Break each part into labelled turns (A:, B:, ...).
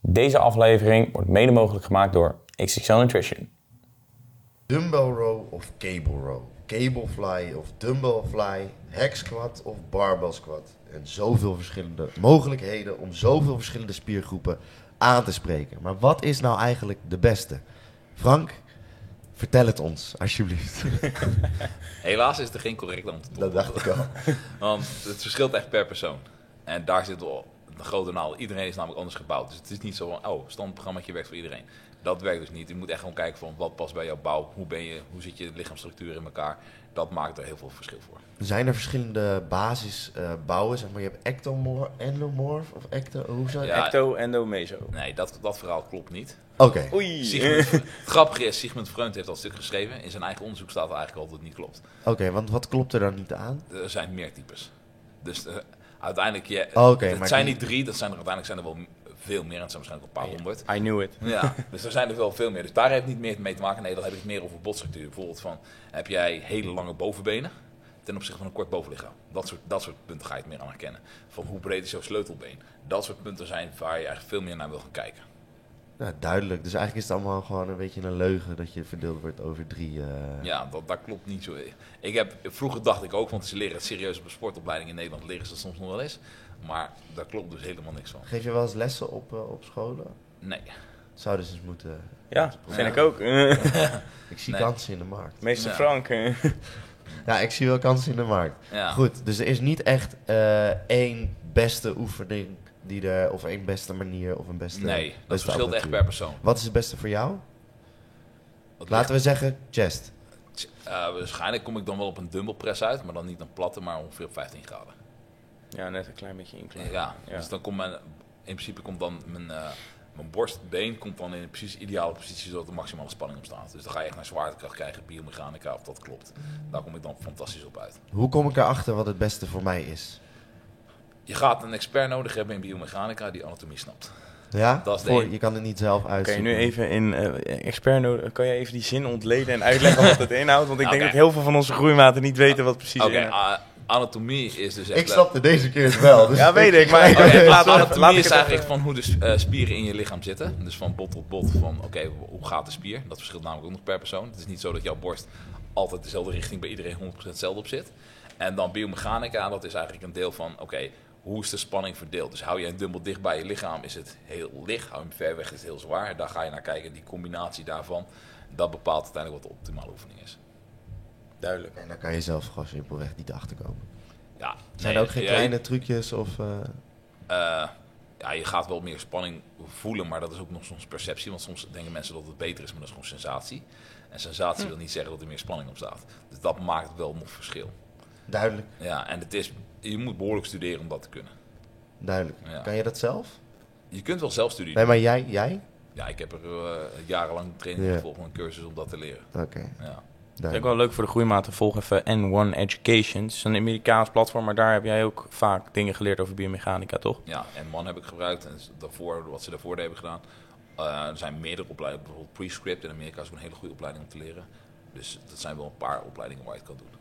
A: Deze aflevering wordt mede mogelijk gemaakt door XXL Nutrition.
B: Dumbbell row of cable row, cable fly of dumbbell fly, hack squat of barbell squat. En zoveel verschillende mogelijkheden om zoveel verschillende spiergroepen aan te spreken. Maar wat is nou eigenlijk de beste? Frank, vertel het ons, alsjeblieft.
C: Helaas is er geen correct antwoord.
B: Dat dacht ik al.
C: Want het verschilt echt per persoon. En daar zit wel een grote naal. Iedereen is namelijk anders gebouwd. Dus het is niet zo van, oh, standprogrammaatje werkt voor iedereen. Dat werkt dus niet. Je moet echt gewoon kijken van wat past bij jouw bouw. Hoe ben je, hoe zit je lichaamsstructuur in elkaar. Dat maakt er heel veel verschil voor.
B: Zijn er verschillende basisbouwen? zeg maar, je hebt ectomorph, endomorph of ecto... Hoe zou je...
C: Ja.
A: Ecto, endo, meso.
C: Nee, dat, dat verhaal klopt niet.
B: Oké,
A: Oei.
C: Sigmund, het grappige is, Sigmund Freud heeft dat stuk geschreven. In zijn eigen onderzoek staat er eigenlijk al dat het niet klopt.
B: oké, want wat klopt er dan niet aan?
C: Er zijn meer types. Dus uiteindelijk, je,
B: Oké,
C: het zijn niet drie, dat zijn er, uiteindelijk zijn er wel veel meer. En het zijn waarschijnlijk een paar honderd.
A: I knew it.
C: Ja, dus er zijn er wel veel meer. Dus daar heeft niet meer mee te maken. Nee, dan heb ik meer over botstructuur. Bijvoorbeeld van, heb jij hele lange bovenbenen ten opzichte van een kort bovenlichaam? Dat soort, dat soort punten ga je het meer aan herkennen. Van hoe breed is jouw sleutelbeen? Dat soort punten zijn waar je eigenlijk veel meer naar wil gaan kijken.
B: Ja, duidelijk. Dus eigenlijk is het allemaal gewoon een beetje een leugen dat je verdeeld wordt over drie... eh,
C: Ja, dat, dat klopt niet zo. Ik heb, vroeger dacht ik ook, want ze leren het serieus op een sportopleiding in Nederland, leren ze dat soms nog wel eens. Maar daar klopt dus helemaal niks van.
B: Geef je wel eens lessen op, eh, op scholen?
C: Nee.
B: Zouden ze eens moeten...
A: Ja, vind
C: Ja.
A: ik ook.
B: Ik zie
C: Nee.
B: kansen in de markt.
A: Meester
C: Ja.
A: Frank.
B: Ja, ik zie wel kansen in de markt.
C: Ja.
B: Goed, dus er is niet echt eh, één beste oefening die er... Of één beste manier of een beste...
C: Nee, dat
B: beste
C: verschilt echt per persoon.
B: Wat is het beste voor jou?
C: Wat
B: Laten we zeggen chest.
C: Eh, waarschijnlijk kom ik dan wel op een dumbbell press uit, maar dan niet een platte, maar ongeveer op 15 graden.
A: Ja, net een klein beetje inklim.
C: Ja,
A: Ja.
C: dus dan komt mijn, in principe komt dan mijn, eh, mijn borstbeen komt dan in een precies ideale positie zodat de maximale spanning op staat. Dus dan ga je echt naar zwaartekracht krijgen, biomechanica, of dat klopt. Daar kom ik dan fantastisch op uit.
B: Hoe kom ik erachter wat het beste voor mij is?
C: Je gaat een expert nodig hebben in biomechanica die anatomie snapt.
B: Ja?
C: Dat is de
B: Voor,
C: een.
B: je kan het niet zelf
A: Kan je
B: uitzoeken.
A: nu even in eh, expert nodig, kan je even die zin ontleden en uitleggen wat het inhoudt? Want ik denk dat heel veel van onze groeimaten niet weten wat precies
C: Oké,
A: inhoudt.
C: ah, anatomie is dus echt...
B: Ik snapte deze keer het wel. Dus
A: Ja, weet ik, maar-
C: laat, anatomie
A: laat ik
C: is eigenlijk van hoe de eh, spieren in je lichaam zitten. Dus van bot tot bot, van oké, hoe gaat de spier? Dat verschilt namelijk ook nog per persoon. Het is niet zo dat jouw borst altijd dezelfde richting bij iedereen 100% hetzelfde op zit. En dan biomechanica, dat is eigenlijk een deel van, oké, hoe is de spanning verdeeld? Dus hou je een dumbbell dicht bij je lichaam, is het heel licht. Hou je hem ver weg, is het heel zwaar. Daar ga je naar kijken, die combinatie daarvan, dat bepaalt uiteindelijk wat de optimale oefening is.
A: Duidelijk.
B: En dan kan je zelf gewoon simpelweg niet achterkomen.
C: Ja,
B: Zijn
C: nee,
B: er ook geen kleine trucjes of... eh,
C: Eh, ja, je gaat wel meer spanning voelen, maar dat is ook nog soms perceptie. Want soms denken mensen dat het beter is, maar dat is gewoon sensatie. En sensatie wil niet zeggen dat er meer spanning op staat. Dus dat maakt wel nog verschil.
B: duidelijk,
C: Ja, en het is, je moet behoorlijk studeren om dat te kunnen.
B: duidelijk.
C: Ja.
B: Kan je dat zelf?
C: Je kunt wel zelf studeren.
B: Nee, maar jij? Jij?
C: Ja, ik heb er eh, jarenlang training
B: Ja.
C: gevolgd, een cursus om dat te leren.
B: Oké,
C: Ja.
A: Is ook
B: duidelijk.
A: wel leuk voor de groeimaten. Volg even N1 Education. Het is een Amerikaans platform, maar daar heb jij ook vaak dingen geleerd over biomechanica, toch?
C: ja, en man heb ik gebruikt. En daarvoor, wat ze daarvoor hebben gedaan. eh, er zijn meerdere opleidingen, bijvoorbeeld Prescript in Amerika is ook een hele goede opleiding om te leren. Dus dat zijn wel een paar opleidingen waar je het kan doen.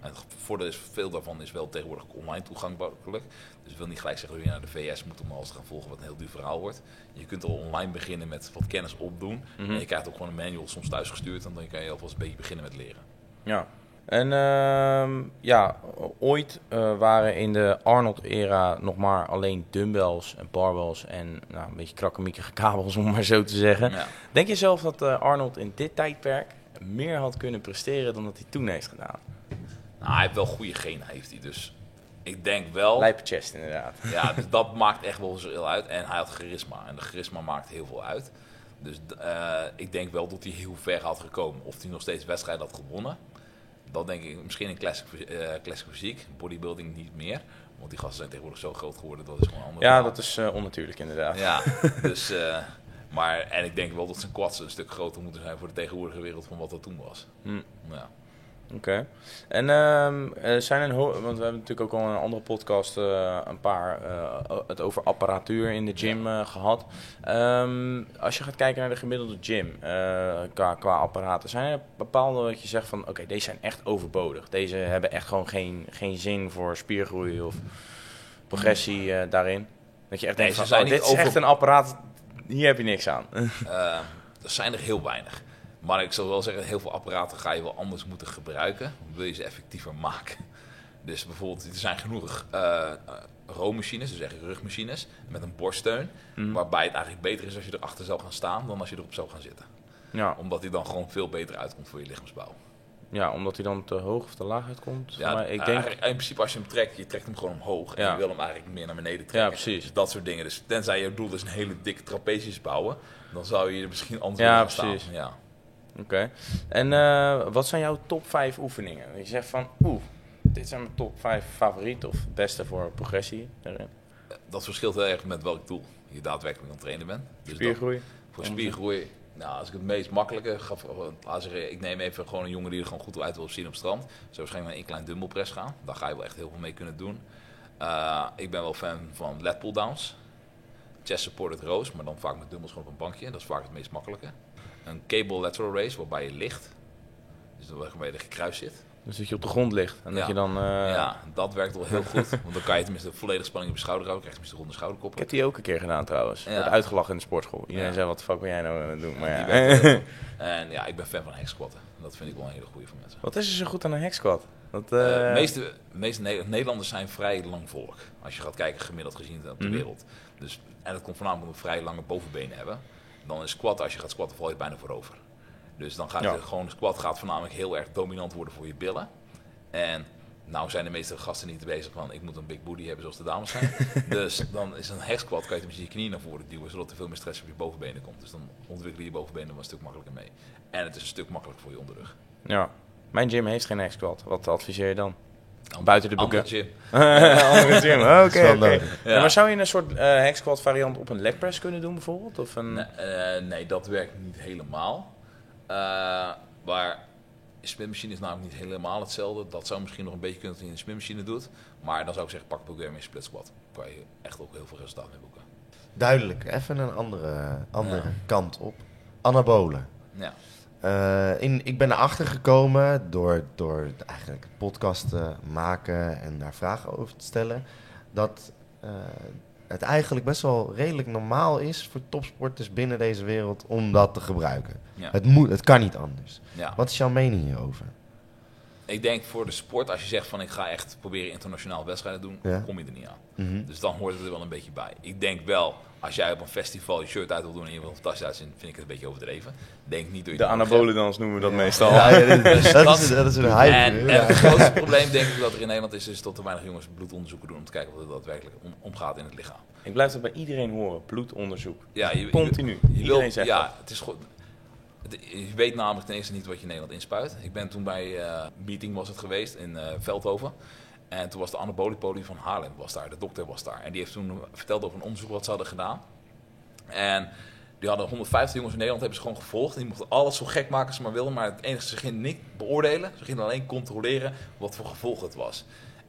C: Het voordeel is, veel daarvan is wel tegenwoordig online toegankelijk. Dus ik wil niet gelijk zeggen dat je naar de VS moet om alles te gaan volgen, wat een heel duur verhaal wordt. Je kunt al online beginnen met wat kennis opdoen.
A: Mhm.
C: En je krijgt ook gewoon een manual soms thuis gestuurd. En dan kan je alvast een beetje beginnen met leren.
A: Ja. En ehm, ja, ooit eh, waren in de Arnold-era nog maar alleen dumbbells en barbells en nou, een beetje krakkemiekige kabels, om maar zo te zeggen.
C: Ja.
A: Denk je zelf dat eh, Arnold in dit tijdperk meer had kunnen presteren dan dat hij toen heeft gedaan?
C: Nou, hij heeft wel goede genen, heeft hij. Dus ik denk wel...
A: Lijpe chest inderdaad.
C: Ja, dus dat maakt echt wel heel uit. En hij had charisma. En de charisma maakt heel veel uit. Dus eh, ik denk wel dat hij heel ver had gekomen. Of hij nog steeds wedstrijden had gewonnen. Dat denk ik misschien in classic, eh, classic fysiek. Bodybuilding niet meer. Want die gasten zijn tegenwoordig zo groot geworden. Dat is gewoon anders.
A: Ja, dat is eh, onnatuurlijk inderdaad.
C: Ja, dus... maar, en ik denk wel dat zijn quads een stuk groter moeten zijn voor de tegenwoordige wereld van wat dat toen was.
A: Hm.
C: Ja.
A: Oké. En er zijn een hoop, want we hebben natuurlijk ook al in een andere podcast eh, een paar eh, het over apparatuur in de gym eh, gehad. Ehm, als je gaat kijken naar de gemiddelde gym qua, qua apparaten, zijn er bepaalde wat je zegt van oké, deze zijn echt overbodig. Deze hebben echt gewoon geen, geen zin voor spiergroei of progressie daarin. Dat je echt denkt van, oh, dit is echt een apparaat hier heb je niks aan.
C: Er zijn er heel weinig. Maar ik zal wel zeggen, heel veel apparaten ga je wel anders moeten gebruiken. Wil je ze effectiever maken. Dus bijvoorbeeld, er zijn genoeg uh, roommachines, dus echt rugmachines, met een borststeun.
A: Mhm.
C: Waarbij het eigenlijk beter is als je erachter zou gaan staan dan als je erop zou gaan zitten.
A: Ja,
C: Omdat die dan gewoon veel beter uitkomt voor je lichaamsbouw.
A: ja, omdat hij dan te hoog of te laag uitkomt.
C: Ja,
A: maar ik denk...
C: eigenlijk- in principe als je hem trekt, je trekt hem gewoon omhoog. En
A: Ja.
C: je wil hem eigenlijk meer naar beneden trekken.
A: Ja, precies.
C: Dus dat soort dingen. Dus tenzij je doel is een hele dikke trapezius bouwen, dan zou je er misschien anders
A: Ja, precies.
C: staan. Ja.
A: Oké. En eh, wat zijn jouw top 5 oefeningen? Je zegt van, oeh, dit zijn mijn top 5 favorieten of beste voor progressie daarin.
C: Dat verschilt heel erg met welk doel je daadwerkelijk aan het trainen bent. Dus dat-
A: Spiergroei.
C: voor spiergroei, nou, als ik het meest makkelijke gaf, laat zeggen, ik neem even gewoon een jongen die er gewoon goed uit wil zien op het strand. Zou waarschijnlijk naar een klein dumbbellpress gaan. Daar ga je wel echt heel veel mee kunnen doen. Uh, ik ben wel fan van lat pull downs. Chest supported rows, maar dan vaak met dumbbells gewoon op een bankje. Dat is vaak het meest makkelijke. Een cable lateral raise, waarbij je ligt. Dus dan waarbij je gekruist zit.
A: Dus dat je op de grond ligt en dat
C: Ja.
A: je dan... eh,
C: ja, dat werkt wel heel goed. Want dan kan je tenminste volledig spanning op je schouder houden. krijg je tenminste ronde
A: Ik
C: schouderkoppen.
A: heb die ook een keer gedaan trouwens.
C: Ja.
A: Uitgelachen in de sportschool. Iedereen
C: Ja.
A: zei, wat de fuck ben jij nou aan het doen? Maar ja.
C: En ja, ik ben fan van hack squatten. Dat vind ik wel een hele goede voor mensen.
A: wat is er zo goed aan een hexquad? Dat,
C: de meeste, meeste Ne- Nederlanders zijn vrij lang volk. Als je gaat kijken gemiddeld gezien op de
A: Mhm.
C: wereld. Dus, en dat komt voornamelijk omdat we vrij lange bovenbenen hebben. Dan is squat, als je gaat squatten, val je bijna voorover. Dus dan gaat
A: Ja.
C: je gewoon, squat gaat voornamelijk heel erg dominant worden voor je billen. En nou zijn de meeste gasten niet bezig van, ik moet een big booty hebben zoals de dames zijn. dus dan is een hack squat, kan je tenminste je knieën naar voren duwen, zodat er veel meer stress op je bovenbenen komt. Dus dan ontwikkelen je bovenbenen wel een stuk makkelijker mee. En het is een stuk makkelijker voor je onderrug.
A: Ja. Mijn gym heeft geen hexquad. Wat adviseer je dan? Buiten de
C: Andere
A: boeken.
C: gym.
A: Andere gym, oké. Ja, maar zou je een soort eh hexquad variant op een leg press kunnen doen bijvoorbeeld? Of een...
C: Nee, eh, nee, dat werkt niet helemaal. Eh maar een smidmachine is namelijk niet helemaal hetzelfde. Dat zou misschien nog een beetje kunnen dat je in een smidmachine doet. Maar dan zou ik zeggen, pak probeer mee split squat. Daar kan je echt ook heel veel resultaat mee boeken.
B: Duidelijk, even een andere, andere
C: Ja.
B: kant op. Anabolen.
C: Ja,
B: Eh, in, ik ben erachter gekomen door, door eigenlijk podcast te maken en daar vragen over te stellen. Dat eh, het eigenlijk best wel redelijk normaal is voor topsporters binnen deze wereld om dat te gebruiken.
C: ja.
B: Het, moet, het kan niet anders.
C: ja.
B: Wat is jouw mening hierover?
C: Ik denk voor de sport, als je zegt van ik ga echt proberen internationaal wedstrijden doen,
B: Ja.
C: kom je er niet aan.
B: Mhm.
C: Dus dan hoort het er wel een beetje bij. Ik denk wel, als jij op een festival je shirt uit wil doen en je wil fantastisch uitzien, vind ik het een beetje overdreven. Denk niet door je
A: De anabolendans noemen we dat meestal.
B: Ja, ja, dat,
C: Dus
B: dat
C: dat-
B: is, dat is een hype.
C: En, het grootste probleem denk ik dat er in Nederland is, is dat er weinig jongens bloedonderzoeken doen om te kijken wat er daadwerkelijk om, omgaat in het lichaam.
A: Ik blijf dat bij iedereen horen. Bloedonderzoek.
C: Ja, je, je-
A: Continu.
C: Je
A: Iedereen
C: wil,
A: zegt
C: ja,
A: dat.
C: het is goed. Je weet namelijk ten eerste niet wat je in Nederland inspuit. Ik ben toen bij eh meeting was het geweest in eh, Veldhoven. En toen was de anaboliepoli van Haarlem was daar, de dokter was daar. En die heeft toen verteld over een onderzoek wat ze hadden gedaan. En die hadden 150 jongens in Nederland, hebben ze gewoon gevolgd. En die mochten alles zo gek maken als ze maar wilden. Maar het enige, ze gingen niet beoordelen. Ze gingen alleen controleren wat voor gevolg het was.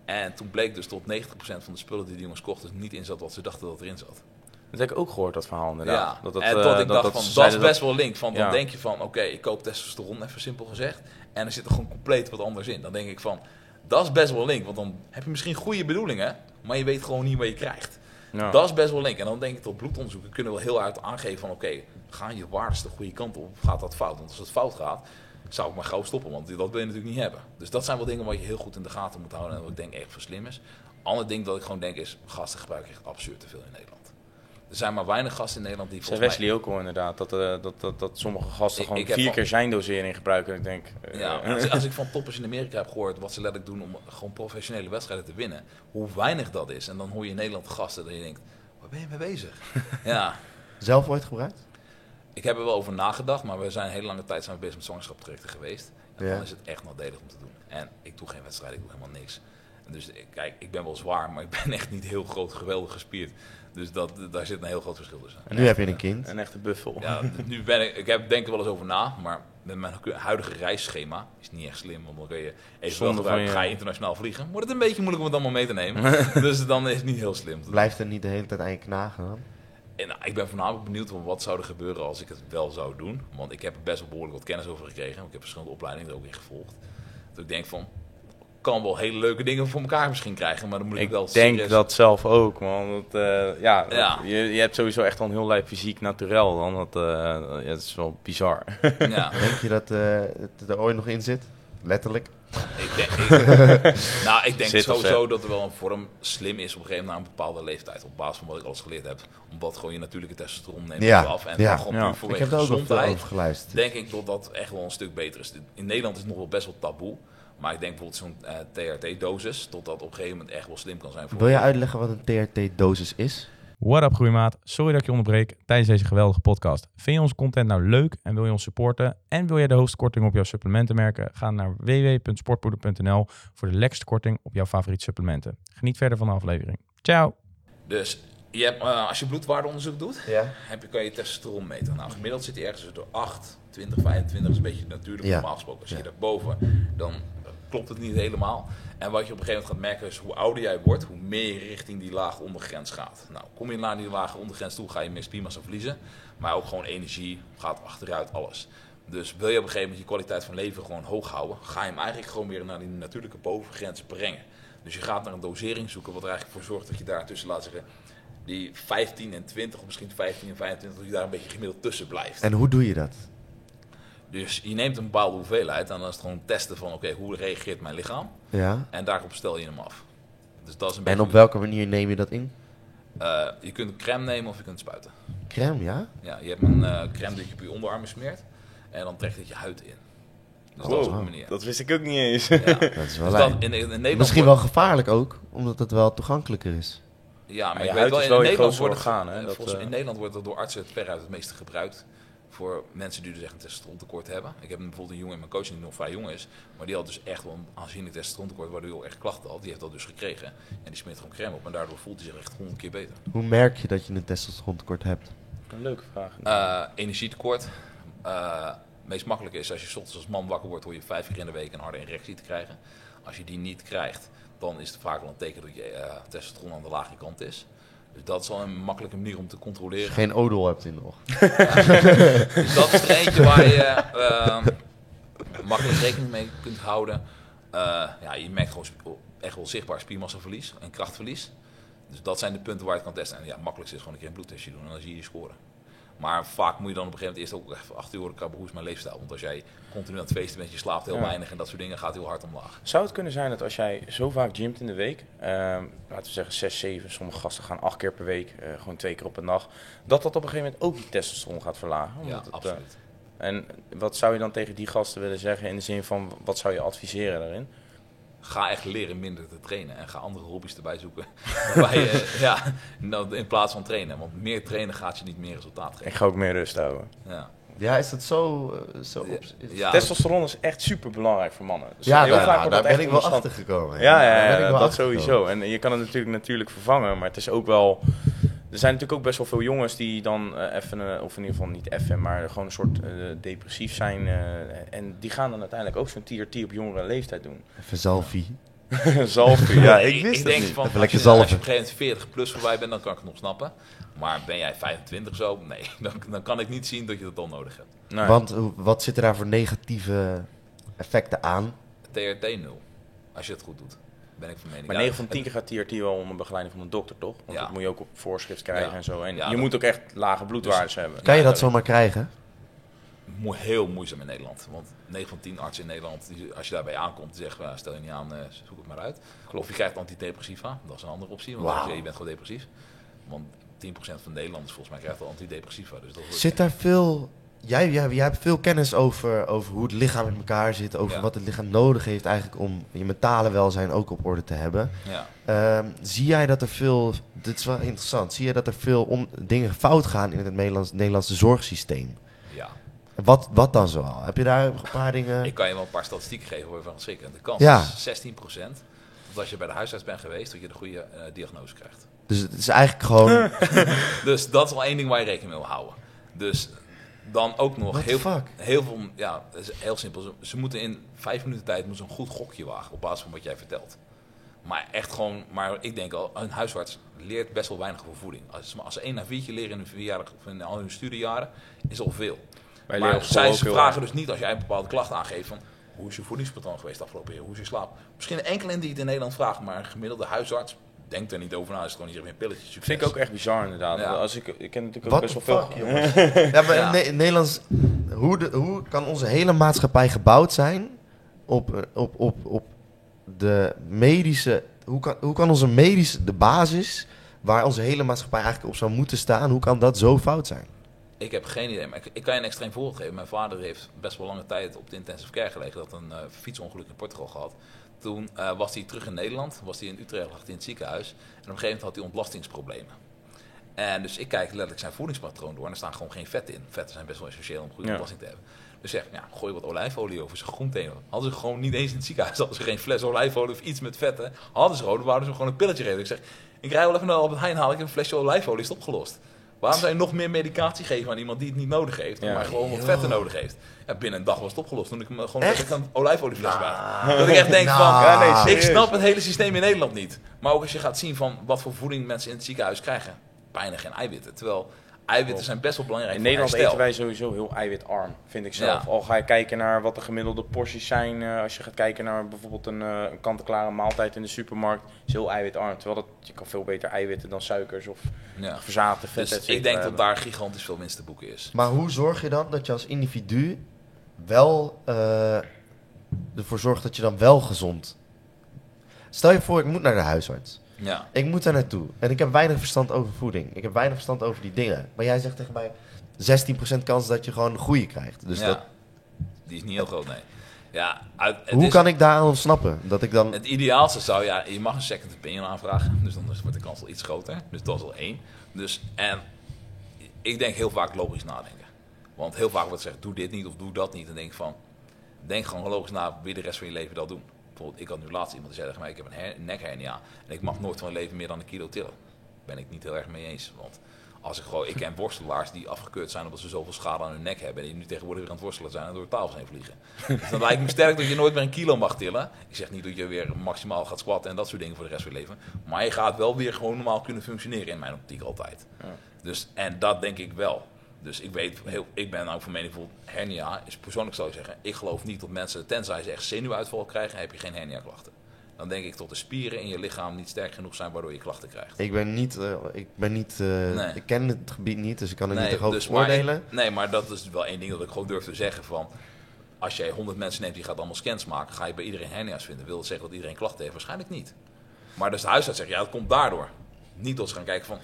C: En toen bleek dus tot 90% van de spullen die die jongens kochten niet in zat wat ze dachten dat erin zat.
A: Dat heb ik ook gehoord, dat verhaal inderdaad.
C: Ja,
A: dat, dat,
C: en
A: eh,
C: ik dacht
A: dat
C: van, dat is best wel link. Van, dan denk je van, oké, ik koop testosteron, even simpel gezegd. En er zit er gewoon compleet wat anders in. Dan denk ik van, dat is best wel link. Want dan heb je misschien goede bedoelingen, maar je weet gewoon niet wat je krijgt.
A: Ja.
C: Dat is best wel link. En dan denk ik dat bloedonderzoeken kunnen wel heel uit aangeven van, oké, gaan je waardes de goede kant op of gaat dat fout? Want als het fout gaat, zou ik maar gauw stoppen, want dat wil je natuurlijk niet hebben. Dus dat zijn wel dingen wat je heel goed in de gaten moet houden en wat ik denk echt voor slim is. Ander ding dat ik gewoon denk is, gasten gebruiken echt absurd te veel in Nederland. Er zijn maar weinig gasten in Nederland die
A: Zei
C: volgens mij...
A: Wesley ook al inderdaad, dat, eh, dat, dat, dat sommige gasten
C: Ik-
A: gewoon
C: ik
A: vier
C: van-
A: keer zijn dosering gebruiken. En ik denk, eh,
C: Ja, als, als ik van toppers in Amerika heb gehoord wat ze letterlijk doen om gewoon professionele wedstrijden te winnen, hoe weinig dat is. En dan hoor je in Nederland gasten dat je denkt, waar ben je mee bezig? ja,
B: Zelf ooit gebruikt?
C: ik heb er wel over nagedacht, maar we zijn een hele lange tijd zijn we bezig met zwangerschapstrajecten geweest. En
B: Ja.
C: dan is het echt nadelig om te doen. En ik doe geen wedstrijd, ik doe helemaal niks. En dus kijk, ik ben wel zwaar, maar ik ben echt niet heel groot, geweldig gespierd. Dus dat, daar zit een heel groot verschil tussen.
B: Nu heb je een kind.
A: een echte buffel.
C: Ja, nu ben ik, ik heb, denk er wel eens over na, maar met mijn huidige reisschema is niet echt slim. Want dan kun je even gebruiken,
A: je-
C: ga je internationaal vliegen. Wordt het een beetje moeilijk om het allemaal mee te nemen. dus dan is het niet heel slim.
B: Blijft er niet de hele tijd aan je knagen dan?
C: En, nou, ik ben voornamelijk benieuwd van wat zou er gebeuren als ik het wel zou doen. Want ik heb er best wel behoorlijk wat kennis over gekregen. Ik heb verschillende opleidingen er ook in gevolgd. Dus ik denk van, kan wel hele leuke dingen voor elkaar misschien krijgen. Maar dan moet ik,
A: Ik
C: wel
A: denk
C: serieus-
A: dat zelf ook, man. Dat, eh, ja,
C: Ja.
A: Je, je hebt sowieso echt al een heel lijf fysiek naturel. Dan. Dat, eh, ja, dat is wel bizar.
C: Ja,
B: Denk je dat eh, het er ooit nog in zit? Letterlijk.
C: ik denk, ik, nou, ik denk
A: Zit
C: sowieso dat er wel een vorm slim is op een gegeven moment na een bepaalde leeftijd. Op basis van wat ik alles geleerd heb. Omdat gewoon je natuurlijke testosteron neemt
B: Ja,
C: af. En
B: ja.
C: gewoon
A: Ja.
C: puur
B: Ik heb daar ook
C: gezondheid.
B: over geluisterd.
C: denk ik dat dat echt wel een stuk beter is. In Nederland is het nog wel best wel taboe. Maar ik denk bijvoorbeeld zo'n eh, TRT-dosis, tot dat op een gegeven moment echt wel slim kan zijn. Voor
B: Wil je uitleggen wat een TRT-dosis is?
D: What up groeimaat, sorry dat ik je onderbreek tijdens deze geweldige podcast. Vind je onze content nou leuk en wil je ons supporten en wil jij de hoogste korting op jouw supplementen merken? Ga naar www.sportpoeder.nl voor de lekkerste korting op jouw favoriete supplementen. Geniet verder van de aflevering. Ciao!
C: Dus je hebt, eh, als je bloedwaardeonderzoek doet,
B: Ja.
C: heb je, kan je testosteron meten. Nou, gemiddeld zit hij ergens door 8, 20, 25, is een beetje natuurlijk
B: Ja.
C: normaal gesproken. Als je
B: Ja.
C: daarboven, dan klopt het niet helemaal. En wat je op een gegeven moment gaat merken is hoe ouder jij wordt, hoe meer je richting die lage ondergrens gaat. Nou, kom je naar die lage ondergrens toe, ga je meer spiermassa verliezen. Maar ook gewoon energie gaat achteruit, alles. Dus wil je op een gegeven moment je kwaliteit van leven gewoon hoog houden, ga je hem eigenlijk gewoon weer naar die natuurlijke bovengrens brengen. Dus je gaat naar een dosering zoeken wat er eigenlijk voor zorgt dat je daar tussen, laat zeggen, die 15 en 20, of misschien 15 en 25, dat je daar een beetje gemiddeld tussen blijft.
B: En hoe doe je dat?
C: Dus je neemt een bepaalde hoeveelheid en dan is het gewoon testen van, oké, hoe reageert mijn lichaam?
B: Ja.
C: En daarop stel je hem af. Dus dat is een
B: En op welke manier neem je dat in?
C: Eh, je kunt een crème nemen of je kunt spuiten.
B: Crème, ja?
C: Ja, je hebt een eh, crème die je op je onderarmen smeert en dan trekt het je huid in. Dus dat is een manier.
A: dat wist ik ook niet eens.
C: Ja.
B: Dat is wel
C: Dus in,
B: Misschien wel gevaarlijk ook, omdat het wel toegankelijker is.
C: Ja, maar
A: je
C: weet
A: huid
C: wel,
A: is
C: in Nederland wordt
A: orgaan, hè?
C: eh,
A: Dat,
C: volgens- in Nederland wordt het door artsen het veruit het meeste gebruikt voor mensen die dus echt een testosterontekort hebben. Ik heb bijvoorbeeld een jongen in mijn coaching die nog vrij jong is, maar die had dus echt wel een aanzienlijk testosterontekort, waardoor hij ook echt klachten had. Die heeft dat dus gekregen en die smeert gewoon crème op en daardoor voelt hij zich echt honderd keer beter.
B: Hoe merk je dat je een testosterontekort hebt?
A: Een leuke vraag.
C: Eh, energietekort. Eh, het meest makkelijke is als je ochtends als man wakker wordt, hoor je vijf keer in de week een harde erectie te krijgen. Als je die niet krijgt, dan is het vaak wel een teken dat je eh, testosteron aan de lage kant is. Dus dat is wel een makkelijke manier om te controleren.
B: geen odol hebt in ochtend.
C: Dus dat is er eentje waar je eh, makkelijk rekening mee kunt houden. Eh, ja, je merkt gewoon echt wel zichtbaar spiermassaverlies en krachtverlies. Dus dat zijn de punten waar je het kan testen. En ja, het makkelijkste is gewoon een keer een bloedtestje doen en dan zie je je scoren. Maar vaak moet je dan op een gegeven moment eerst ook even achter je oren krabben, hoe is mijn leefstijl? Want als jij continu aan het feesten bent, je slaapt heel
A: Ja.
C: weinig en dat soort dingen, gaat heel hard omlaag.
A: Zou het kunnen zijn dat als jij zo vaak gymt in de week, ehm, laten we zeggen 6, 7, sommige gasten gaan 8 keer per week, eh, gewoon twee keer op een dag, dat dat op een gegeven moment ook die testosteron gaat verlagen?
C: Ja,
A: het, eh,
C: absoluut.
A: en wat zou je dan tegen die gasten willen zeggen in de zin van, wat zou je adviseren daarin?
C: Ga echt leren minder te trainen en ga andere hobby's erbij zoeken. Waarbij je, ja, nou, in plaats van trainen. Want meer trainen gaat je niet meer resultaat
A: Ik
C: geven.
A: ga ook meer rust houden.
C: Ja.
B: Ja, is dat zo? eh, zo
C: Ja.
B: op- is-
C: Ja.
A: Testosteron is echt super belangrijk voor mannen. Dus
B: Ja,
A: heel
B: daar,
A: vaak
B: nou, ben ik wel achter gekomen.
A: Ja, ja,
B: ik
A: dat sowieso. En je kan het natuurlijk natuurlijk vervangen, maar het is ook wel... Er zijn natuurlijk ook best wel veel jongens die dan eh, even, eh, of in ieder geval niet even, maar gewoon een soort eh, depressief zijn. eh, en die gaan dan uiteindelijk ook zo'n TRT op jongere leeftijd doen.
B: Even zalfie.
A: Zalven, ja, ik wist
C: ik
A: het
C: denk
A: niet.
C: van,
B: Even
C: als
B: lekker
C: je, als je op een gegeven moment 40 plus voorbij bent, dan kan ik het nog snappen. Maar ben jij 25 zo? Nee, dan, dan kan ik niet zien dat je dat al nodig hebt.
A: Nee.
B: Want wat zit er daar voor negatieve effecten aan?
C: TRT 0, als je het goed doet. Ben ik van mening.
A: maar
C: Ja,
A: 9 van
C: het-
A: 10 keer gaat TRT wel onder begeleiding van een dokter, toch? Want
C: Ja.
A: dat moet je ook op voorschrift krijgen
C: Ja.
A: en zo. En
C: Ja,
A: je
C: dat-
A: moet ook echt lage bloedwaardes hebben.
B: Kan je dat zomaar krijgen?
C: heel moeizaam in Nederland. Want 9 van 10 artsen in Nederland, die, als je daarbij aankomt, zeggen, "Ja, stel je niet aan, eh, zoek het maar uit. Of je krijgt antidepressiva, dat is een andere optie, want je, je bent gewoon depressief. Want 10% van Nederlanders volgens mij krijgt al antidepressiva. Dus dat
B: Zit daar veel... Jij, jij, jij hebt veel kennis over, over hoe het lichaam in elkaar zit. Over
C: Ja.
B: wat het lichaam nodig heeft eigenlijk om je mentale welzijn ook op orde te hebben.
C: Ja.
B: Ehm, zie jij dat er veel... Dit is wel interessant. Zie je dat er veel om, dingen fout gaan in het Nederlands, Nederlandse zorgsysteem?
C: ja.
B: Wat, wat dan zoal? Heb je daar een paar dingen...
C: Ik kan je wel een paar statistieken geven je van schrikken. De kans
B: Ja.
C: is 16% dat als je bij de huisarts bent geweest, dat je de goede eh, diagnose krijgt.
B: Dus het is eigenlijk gewoon...
C: Dus dat is wel één ding waar je rekening mee wil houden. Dus dan ook nog
B: What
C: heel,
B: fuck?
C: heel veel, ja, het is heel simpel. Ze, ze moeten in vijf minuten tijd moeten ze een goed gokje wagen op basis van wat jij vertelt. Maar echt gewoon, maar ik denk al, een huisarts leert best wel weinig over voeding. Als, als ze één na viertje leren in hun, vierjarig, of in al hun studiejaren, is al veel.
A: Wij
C: maar zij vragen dus niet als jij een bepaalde klacht aangeeft van hoe is je voedingspatroon geweest afgelopen jaar? Hoe is je slaap? Misschien een enkele die het in Nederland vraagt, maar een gemiddelde huisarts denkt er niet over na. Is gewoon niet meer pilletjes. Succes.
A: Vind ik ook echt bizar inderdaad.
C: Ja.
A: Als ik, ik ken natuurlijk ook
B: What
A: best wel veel...
B: jongens? Ja, maar
C: Ja.
B: Ne- Nederlands, hoe, de, hoe kan onze hele maatschappij gebouwd zijn op, eh, op, op, op de medische... Hoe kan, hoe kan onze medische, de basis, waar onze hele maatschappij eigenlijk op zou moeten staan, hoe kan dat zo fout zijn?
C: Ik heb geen idee, maar ik, ik kan je een extreem voorbeeld geven. Mijn vader heeft best wel lange tijd op de intensive care gelegen. Dat een eh, fietsongeluk in Portugal gehad. Toen eh, was hij terug in Nederland, was hij in Utrecht, lag hij in het ziekenhuis. En op een gegeven moment had hij ontlastingsproblemen. En dus ik kijk letterlijk zijn voedingspatroon door en er staan gewoon geen vetten in. Vetten zijn best wel essentieel om goede
A: Ja.
C: ontlasting te hebben. Dus zeg, ja, gooi wat olijfolie over zijn groenten. Hadden ze gewoon niet eens in het ziekenhuis, hadden ze geen fles olijfolie of iets met vetten. Hadden ze gewoon, dan ze gewoon een pilletje geven. Ik zeg, ik rij wel even naar Albert Heijn, haal ik een flesje olijfolie, is het opgelost. Waarom zou je nog meer medicatie geven aan iemand die het niet nodig heeft,
A: Ja.
C: maar gewoon wat vetten nodig heeft? Ja, binnen een dag was het opgelost. Toen ik hem gewoon
B: Echt?
C: een olijfoliefles bij. Dat ik echt denk
B: Nou.
C: van,
B: Ja, nee,
C: ik snap het hele systeem in Nederland niet. Maar ook als je gaat zien van wat voor voeding mensen in het ziekenhuis krijgen. Bijna geen eiwitten. Terwijl eiwitten zijn best wel belangrijk
A: In Nederland
C: herstel.
A: eten wij sowieso heel eiwitarm, vind ik zelf.
C: Ja.
A: Al ga je kijken naar wat de gemiddelde porties zijn, eh, als je gaat kijken naar bijvoorbeeld een, eh, een kant-en-klare maaltijd in de supermarkt, is heel eiwitarm. Terwijl dat, je kan veel beter eiwitten dan suikers of
C: Ja.
A: verzaten vet,
C: Dus ik denk dat daar gigantisch veel winst te boeken is.
B: Maar hoe zorg je dan dat je als individu wel eh, ervoor zorgt dat je dan wel gezond... Stel je voor, ik moet naar de huisarts.
C: Ja.
B: Ik moet daar naartoe. En ik heb weinig verstand over voeding. Ik heb weinig verstand over die dingen. Maar jij zegt tegen mij 16% kans dat je gewoon een goede krijgt. Dus
C: ja.
B: dat,
C: Die is niet heel groot, nee. Ja, uit,
B: hoe
C: is-
B: kan ik daar ontsnappen? Dat ik dan...
C: Het ideaalste zou, ja, je mag een second opinion aanvragen. Dus dan wordt de kans al iets groter. Dus dat is al één. Dus, en ik denk heel vaak logisch nadenken. Want heel vaak wordt gezegd, doe dit niet of doe dat niet. En denk van, denk gewoon logisch na, wil je de rest van je leven dat doen? Bijvoorbeeld, ik had nu laatst iemand die zei tegen mij, ik heb een her- nekhernia. En ik mag nooit van mijn leven meer dan een kilo tillen. Ben ik niet heel erg mee eens. Want als ik gewoon, ik ken worstelaars die afgekeurd zijn omdat ze zoveel schade aan hun nek hebben. En die nu tegenwoordig weer aan het worstelen zijn en door de tafels heen vliegen. Dus dan lijkt me sterk dat je nooit meer een kilo mag tillen. Ik zeg niet dat je weer maximaal gaat squatten en dat soort dingen voor de rest van je leven. Maar je gaat wel weer gewoon normaal kunnen functioneren in mijn optiek altijd.
A: Ja.
C: Dus, en dat denk ik wel. Dus ik weet, heel, ik ben ook van mening, bijvoorbeeld hernia is persoonlijk zou ik zeggen, ik geloof niet dat mensen, tenzij ze echt zenuwuitval krijgen, heb je geen hernia klachten. Dan denk ik dat de spieren in je lichaam niet sterk genoeg zijn waardoor je klachten krijgt.
B: Ik ben niet... eh, ik, ben niet eh,
C: Nee.
B: ik ken het gebied niet, dus ik kan er niet
C: dus
B: oordelen.
C: nee, maar dat is wel één ding dat ik gewoon durf te zeggen van... Als jij 100 mensen neemt die gaat allemaal scans maken, ga je bij iedereen hernia's vinden. Wil dat zeggen dat iedereen klachten heeft? Waarschijnlijk niet. Maar dus de huisarts zegt, ja, dat komt daardoor. Niet dat ze gaan kijken van...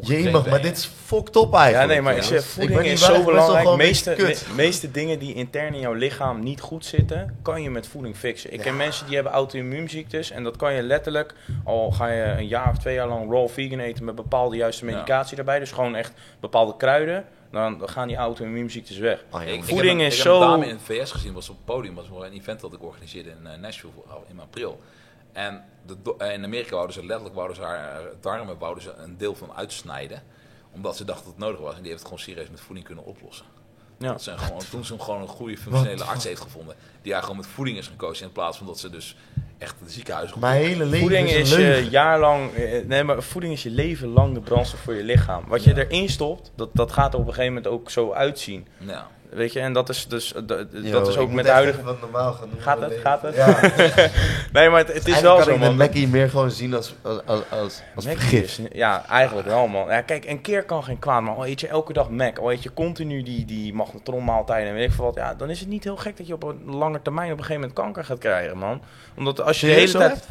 B: Jemig, maar dit is fucked up eigenlijk.
A: Ja, nee, maar zeg, voeding
B: ben
A: is zo belangrijk. De meeste, meeste dingen die intern in jouw lichaam niet goed zitten, kan je met voeding fixen. Ik ken mensen die hebben auto-immuunziektes en dat kan je letterlijk, al ga je een jaar of twee jaar lang raw vegan eten met bepaalde juiste
C: Ja.
A: medicatie daarbij, dus gewoon echt bepaalde kruiden, dan gaan die auto-immuunziektes weg.
B: Oh,
C: Ik-
B: jongens.
C: ik
A: Voeding
C: heb een-
A: is
C: ik heb
A: zo-
C: een dame in het VS gezien, was op het podium, was voor een event dat ik organiseerde in eh, Nashville in april. En de, eh, in Amerika wouden ze letterlijk wouden ze haar eh, darmen wouden ze een deel van uitsnijden, omdat ze dachten dat het nodig was. En die heeft het gewoon serieus met voeding kunnen oplossen.
A: Ja.
C: Dat zijn gewoon, toen ze hem gewoon een goede functionele
B: Wat?
C: arts heeft gevonden, die haar gewoon met voeding is gekozen in plaats van dat ze dus echt het ziekenhuis
B: Mijn hele leven
A: Voeding
B: is
A: is
B: een
A: je
B: leugen.
A: jaarlang, eh, nee, maar voeding is je leven lang de brandstof voor je lichaam. Wat je
C: Ja.
A: erin stopt, dat, dat gaat er op een gegeven moment ook zo uitzien.
C: Ja.
A: Weet je, en dat is dus, dat, dat
B: Yo,
A: is
B: ik
A: ook
B: moet
A: met
B: echt
A: huidige...
B: wat normaal gaan doen.
A: Gaat het? Gaat het?
B: Ja.
A: Nee, maar het, het is
B: Eigenlijk
A: wel
B: kan
A: zo,
B: ik
A: man.
B: Mackie meer gewoon zien als, als, als, als, vergif.
A: Ja, eigenlijk wel, man. Ja, kijk, een keer kan geen kwaad, maar al eet je elke dag Mac, al eet je continu die, die magnetronmaaltijden en weet ik veel wat, ja, dan is het niet heel gek dat je op een lange termijn op een gegeven moment kanker gaat krijgen, man. Omdat als je de hele tijd...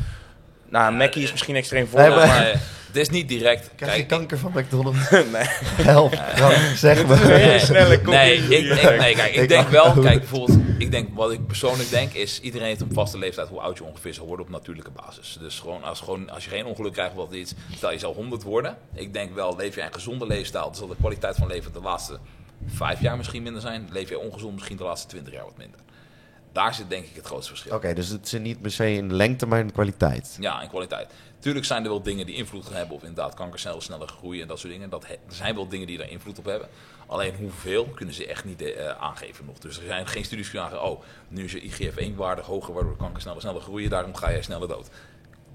A: Nou, Mackie is misschien extreem
B: Nee,
A: voorbeeld,
B: maar-
C: het is niet direct.
B: Krijg je
C: Kijk,
B: kanker van McDonald's?
A: nee.
B: Help, zeg me.
C: Nee,
A: snelle
C: nee, ik, ik, nee, kijk, ik
B: Ik
C: denk wel, kijk, bijvoorbeeld, ik denk, wat ik persoonlijk denk is, iedereen heeft een vaste leeftijd hoe oud je ongeveer zal worden op natuurlijke basis. Dus gewoon als, gewoon, als je geen ongeluk krijgt of wat iets, stel je zal 100 worden. Ik denk wel, leef je een gezonde leefstijl, dan zal de kwaliteit van leven de laatste vijf jaar misschien minder zijn. Leef je ongezond misschien de laatste 20 jaar wat minder. Daar zit denk ik het grootste verschil.
B: Oké, dus het zit niet per se in lengte, maar in kwaliteit.
C: Ja, in kwaliteit. Tuurlijk zijn er wel dingen die invloed gaan hebben op inderdaad kankercellen sneller groeien en dat soort dingen. Dat he- er zijn wel dingen die daar invloed op hebben. Alleen hoeveel kunnen ze echt niet eh, aangeven nog. Dus er zijn geen studies die zeggen, oh, nu is je IGF-1-waarde hoger waardoor kanker sneller, sneller groeien, daarom ga jij sneller dood.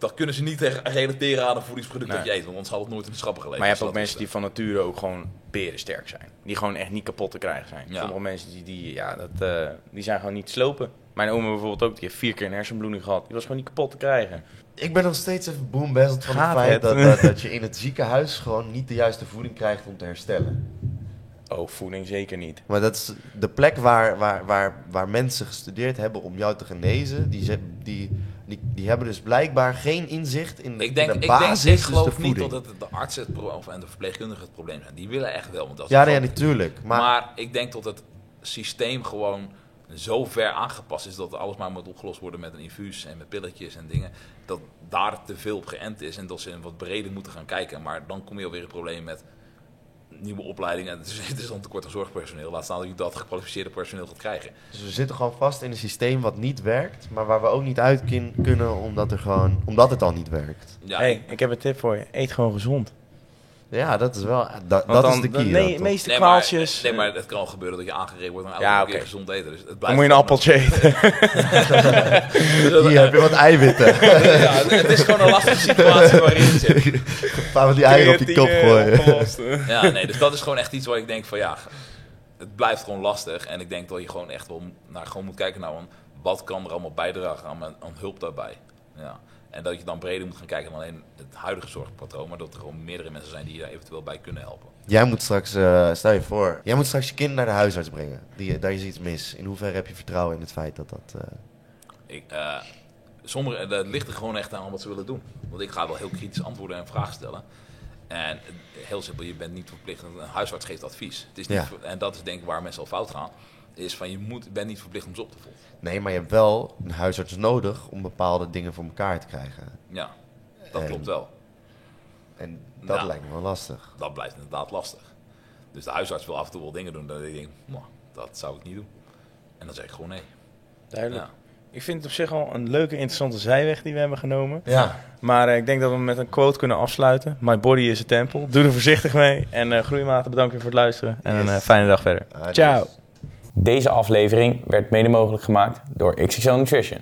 C: Dat kunnen ze niet tegen- relateren aan een voedingsproduct dat
A: Nee.
C: je eet. Want anders had het nooit in de schappen gelegen.
A: Maar je hebt
C: Dus
A: ook
C: dat
A: mensen die van nature ook gewoon berensterk zijn. Die gewoon echt niet kapot te krijgen zijn.
C: Ja.
A: Sommige mensen die, die, ja, dat, eh, die zijn gewoon niet slopen. Mijn oma bijvoorbeeld ook, die heeft vier keer een hersenbloeding gehad. Die was gewoon niet kapot te krijgen.
B: Ik ben nog steeds even boembezeld van
A: Gaat
B: het feit
A: het?
B: dat, dat, dat je in het ziekenhuis gewoon niet de juiste voeding krijgt om te herstellen.
A: Oh, voeding zeker niet.
B: Maar dat is de plek waar, waar, waar, waar mensen gestudeerd hebben om jou te genezen. Die, ze- die, die, die hebben dus blijkbaar geen inzicht in,
C: Ik denk,
B: in de
C: ik, denk, ik
B: dus de
C: geloof niet
B: voeding.
C: dat het de artsen het of, en de verpleegkundigen het probleem zijn. Die willen echt wel. Want dat
B: Ja, nee,
C: groot-
B: natuurlijk. Maar,
C: Maar, ik denk dat het systeem gewoon zo ver aangepast is dat alles maar moet opgelost worden met een infuus en met pilletjes en dingen. Dat daar te veel op geënt is en dat ze wat breder moeten gaan kijken. Maar dan kom je alweer een probleem met nieuwe opleidingen. Het is, het is dan tekort aan zorgpersoneel. Laat staan dat je dat gekwalificeerde personeel gaat krijgen.
B: dus we zitten gewoon vast in een systeem wat niet werkt. Maar waar we ook niet uit kunnen omdat, er gewoon, omdat het al niet werkt.
C: Ja,
A: hey,
C: ik
A: heb een tip voor je. Eet gewoon gezond.
B: Ja, dat is wel... Dat, dat
A: dan,
B: is de
A: de
B: key.
A: nee,
B: dan,
A: meeste
C: Nee, maar,
A: kwaaltjes.
C: nee, maar het kan gebeuren dat je aangegeven wordt aan
A: Ja,
C: elke
A: oké.
C: keer gezond eten. Dus het
A: dan
C: blijft
A: moet je een appeltje eten.
B: Hier heb je wat eiwitten.
C: ja, het is gewoon een lastige situatie waarin je zit.
B: Een paar van die eieren op je kop gooien.
C: Ja, nee, dus dat is gewoon echt iets waar ik denk van ja, het blijft gewoon lastig. En ik denk dat je gewoon echt wel naar, gewoon moet kijken naar van, wat kan er allemaal bijdragen aan, mijn- aan hulp daarbij. Ja. En dat je dan breder moet gaan kijken dan alleen het huidige zorgpatroon, maar dat er gewoon meerdere mensen zijn die je daar eventueel bij kunnen helpen.
B: Jij moet straks, eh, stel je voor, jij moet straks je kind naar de huisarts brengen. Die, daar is iets mis. In hoeverre heb je vertrouwen in het feit dat dat... eh,
C: Ik, eh, sommige, dat ligt er gewoon echt aan wat ze willen doen. Want ik ga wel heel kritisch antwoorden en vragen stellen. En eh, heel simpel, je bent niet verplicht, een huisarts geeft advies. Het is niet,
B: Ja.
C: En dat is denk ik waar mensen al fout gaan. Is van je moet, bent niet verplicht om ze op te volgen.
B: Nee, maar je hebt wel een huisarts nodig om bepaalde dingen voor elkaar te krijgen.
C: Ja, dat
B: En-
C: klopt wel.
B: En dat
C: Ja.
B: lijkt me wel lastig.
C: dat blijft inderdaad lastig. Dus de huisarts wil af en toe wel dingen doen dat ik denk, "Mwah, dat zou ik niet doen. En dan zeg ik gewoon nee.
A: Duidelijk.
C: Ja.
A: Ik vind het op zich al een leuke, interessante zijweg die we hebben genomen.
B: Ja.
A: Maar eh, ik denk dat we met een quote kunnen afsluiten. My body is a temple. Doe er voorzichtig mee. En eh groeimaten, bedankt weer voor het luisteren. En een eh, fijne dag verder.
B: Adios.
A: Ciao. Deze aflevering werd mede mogelijk gemaakt door XXL Nutrition.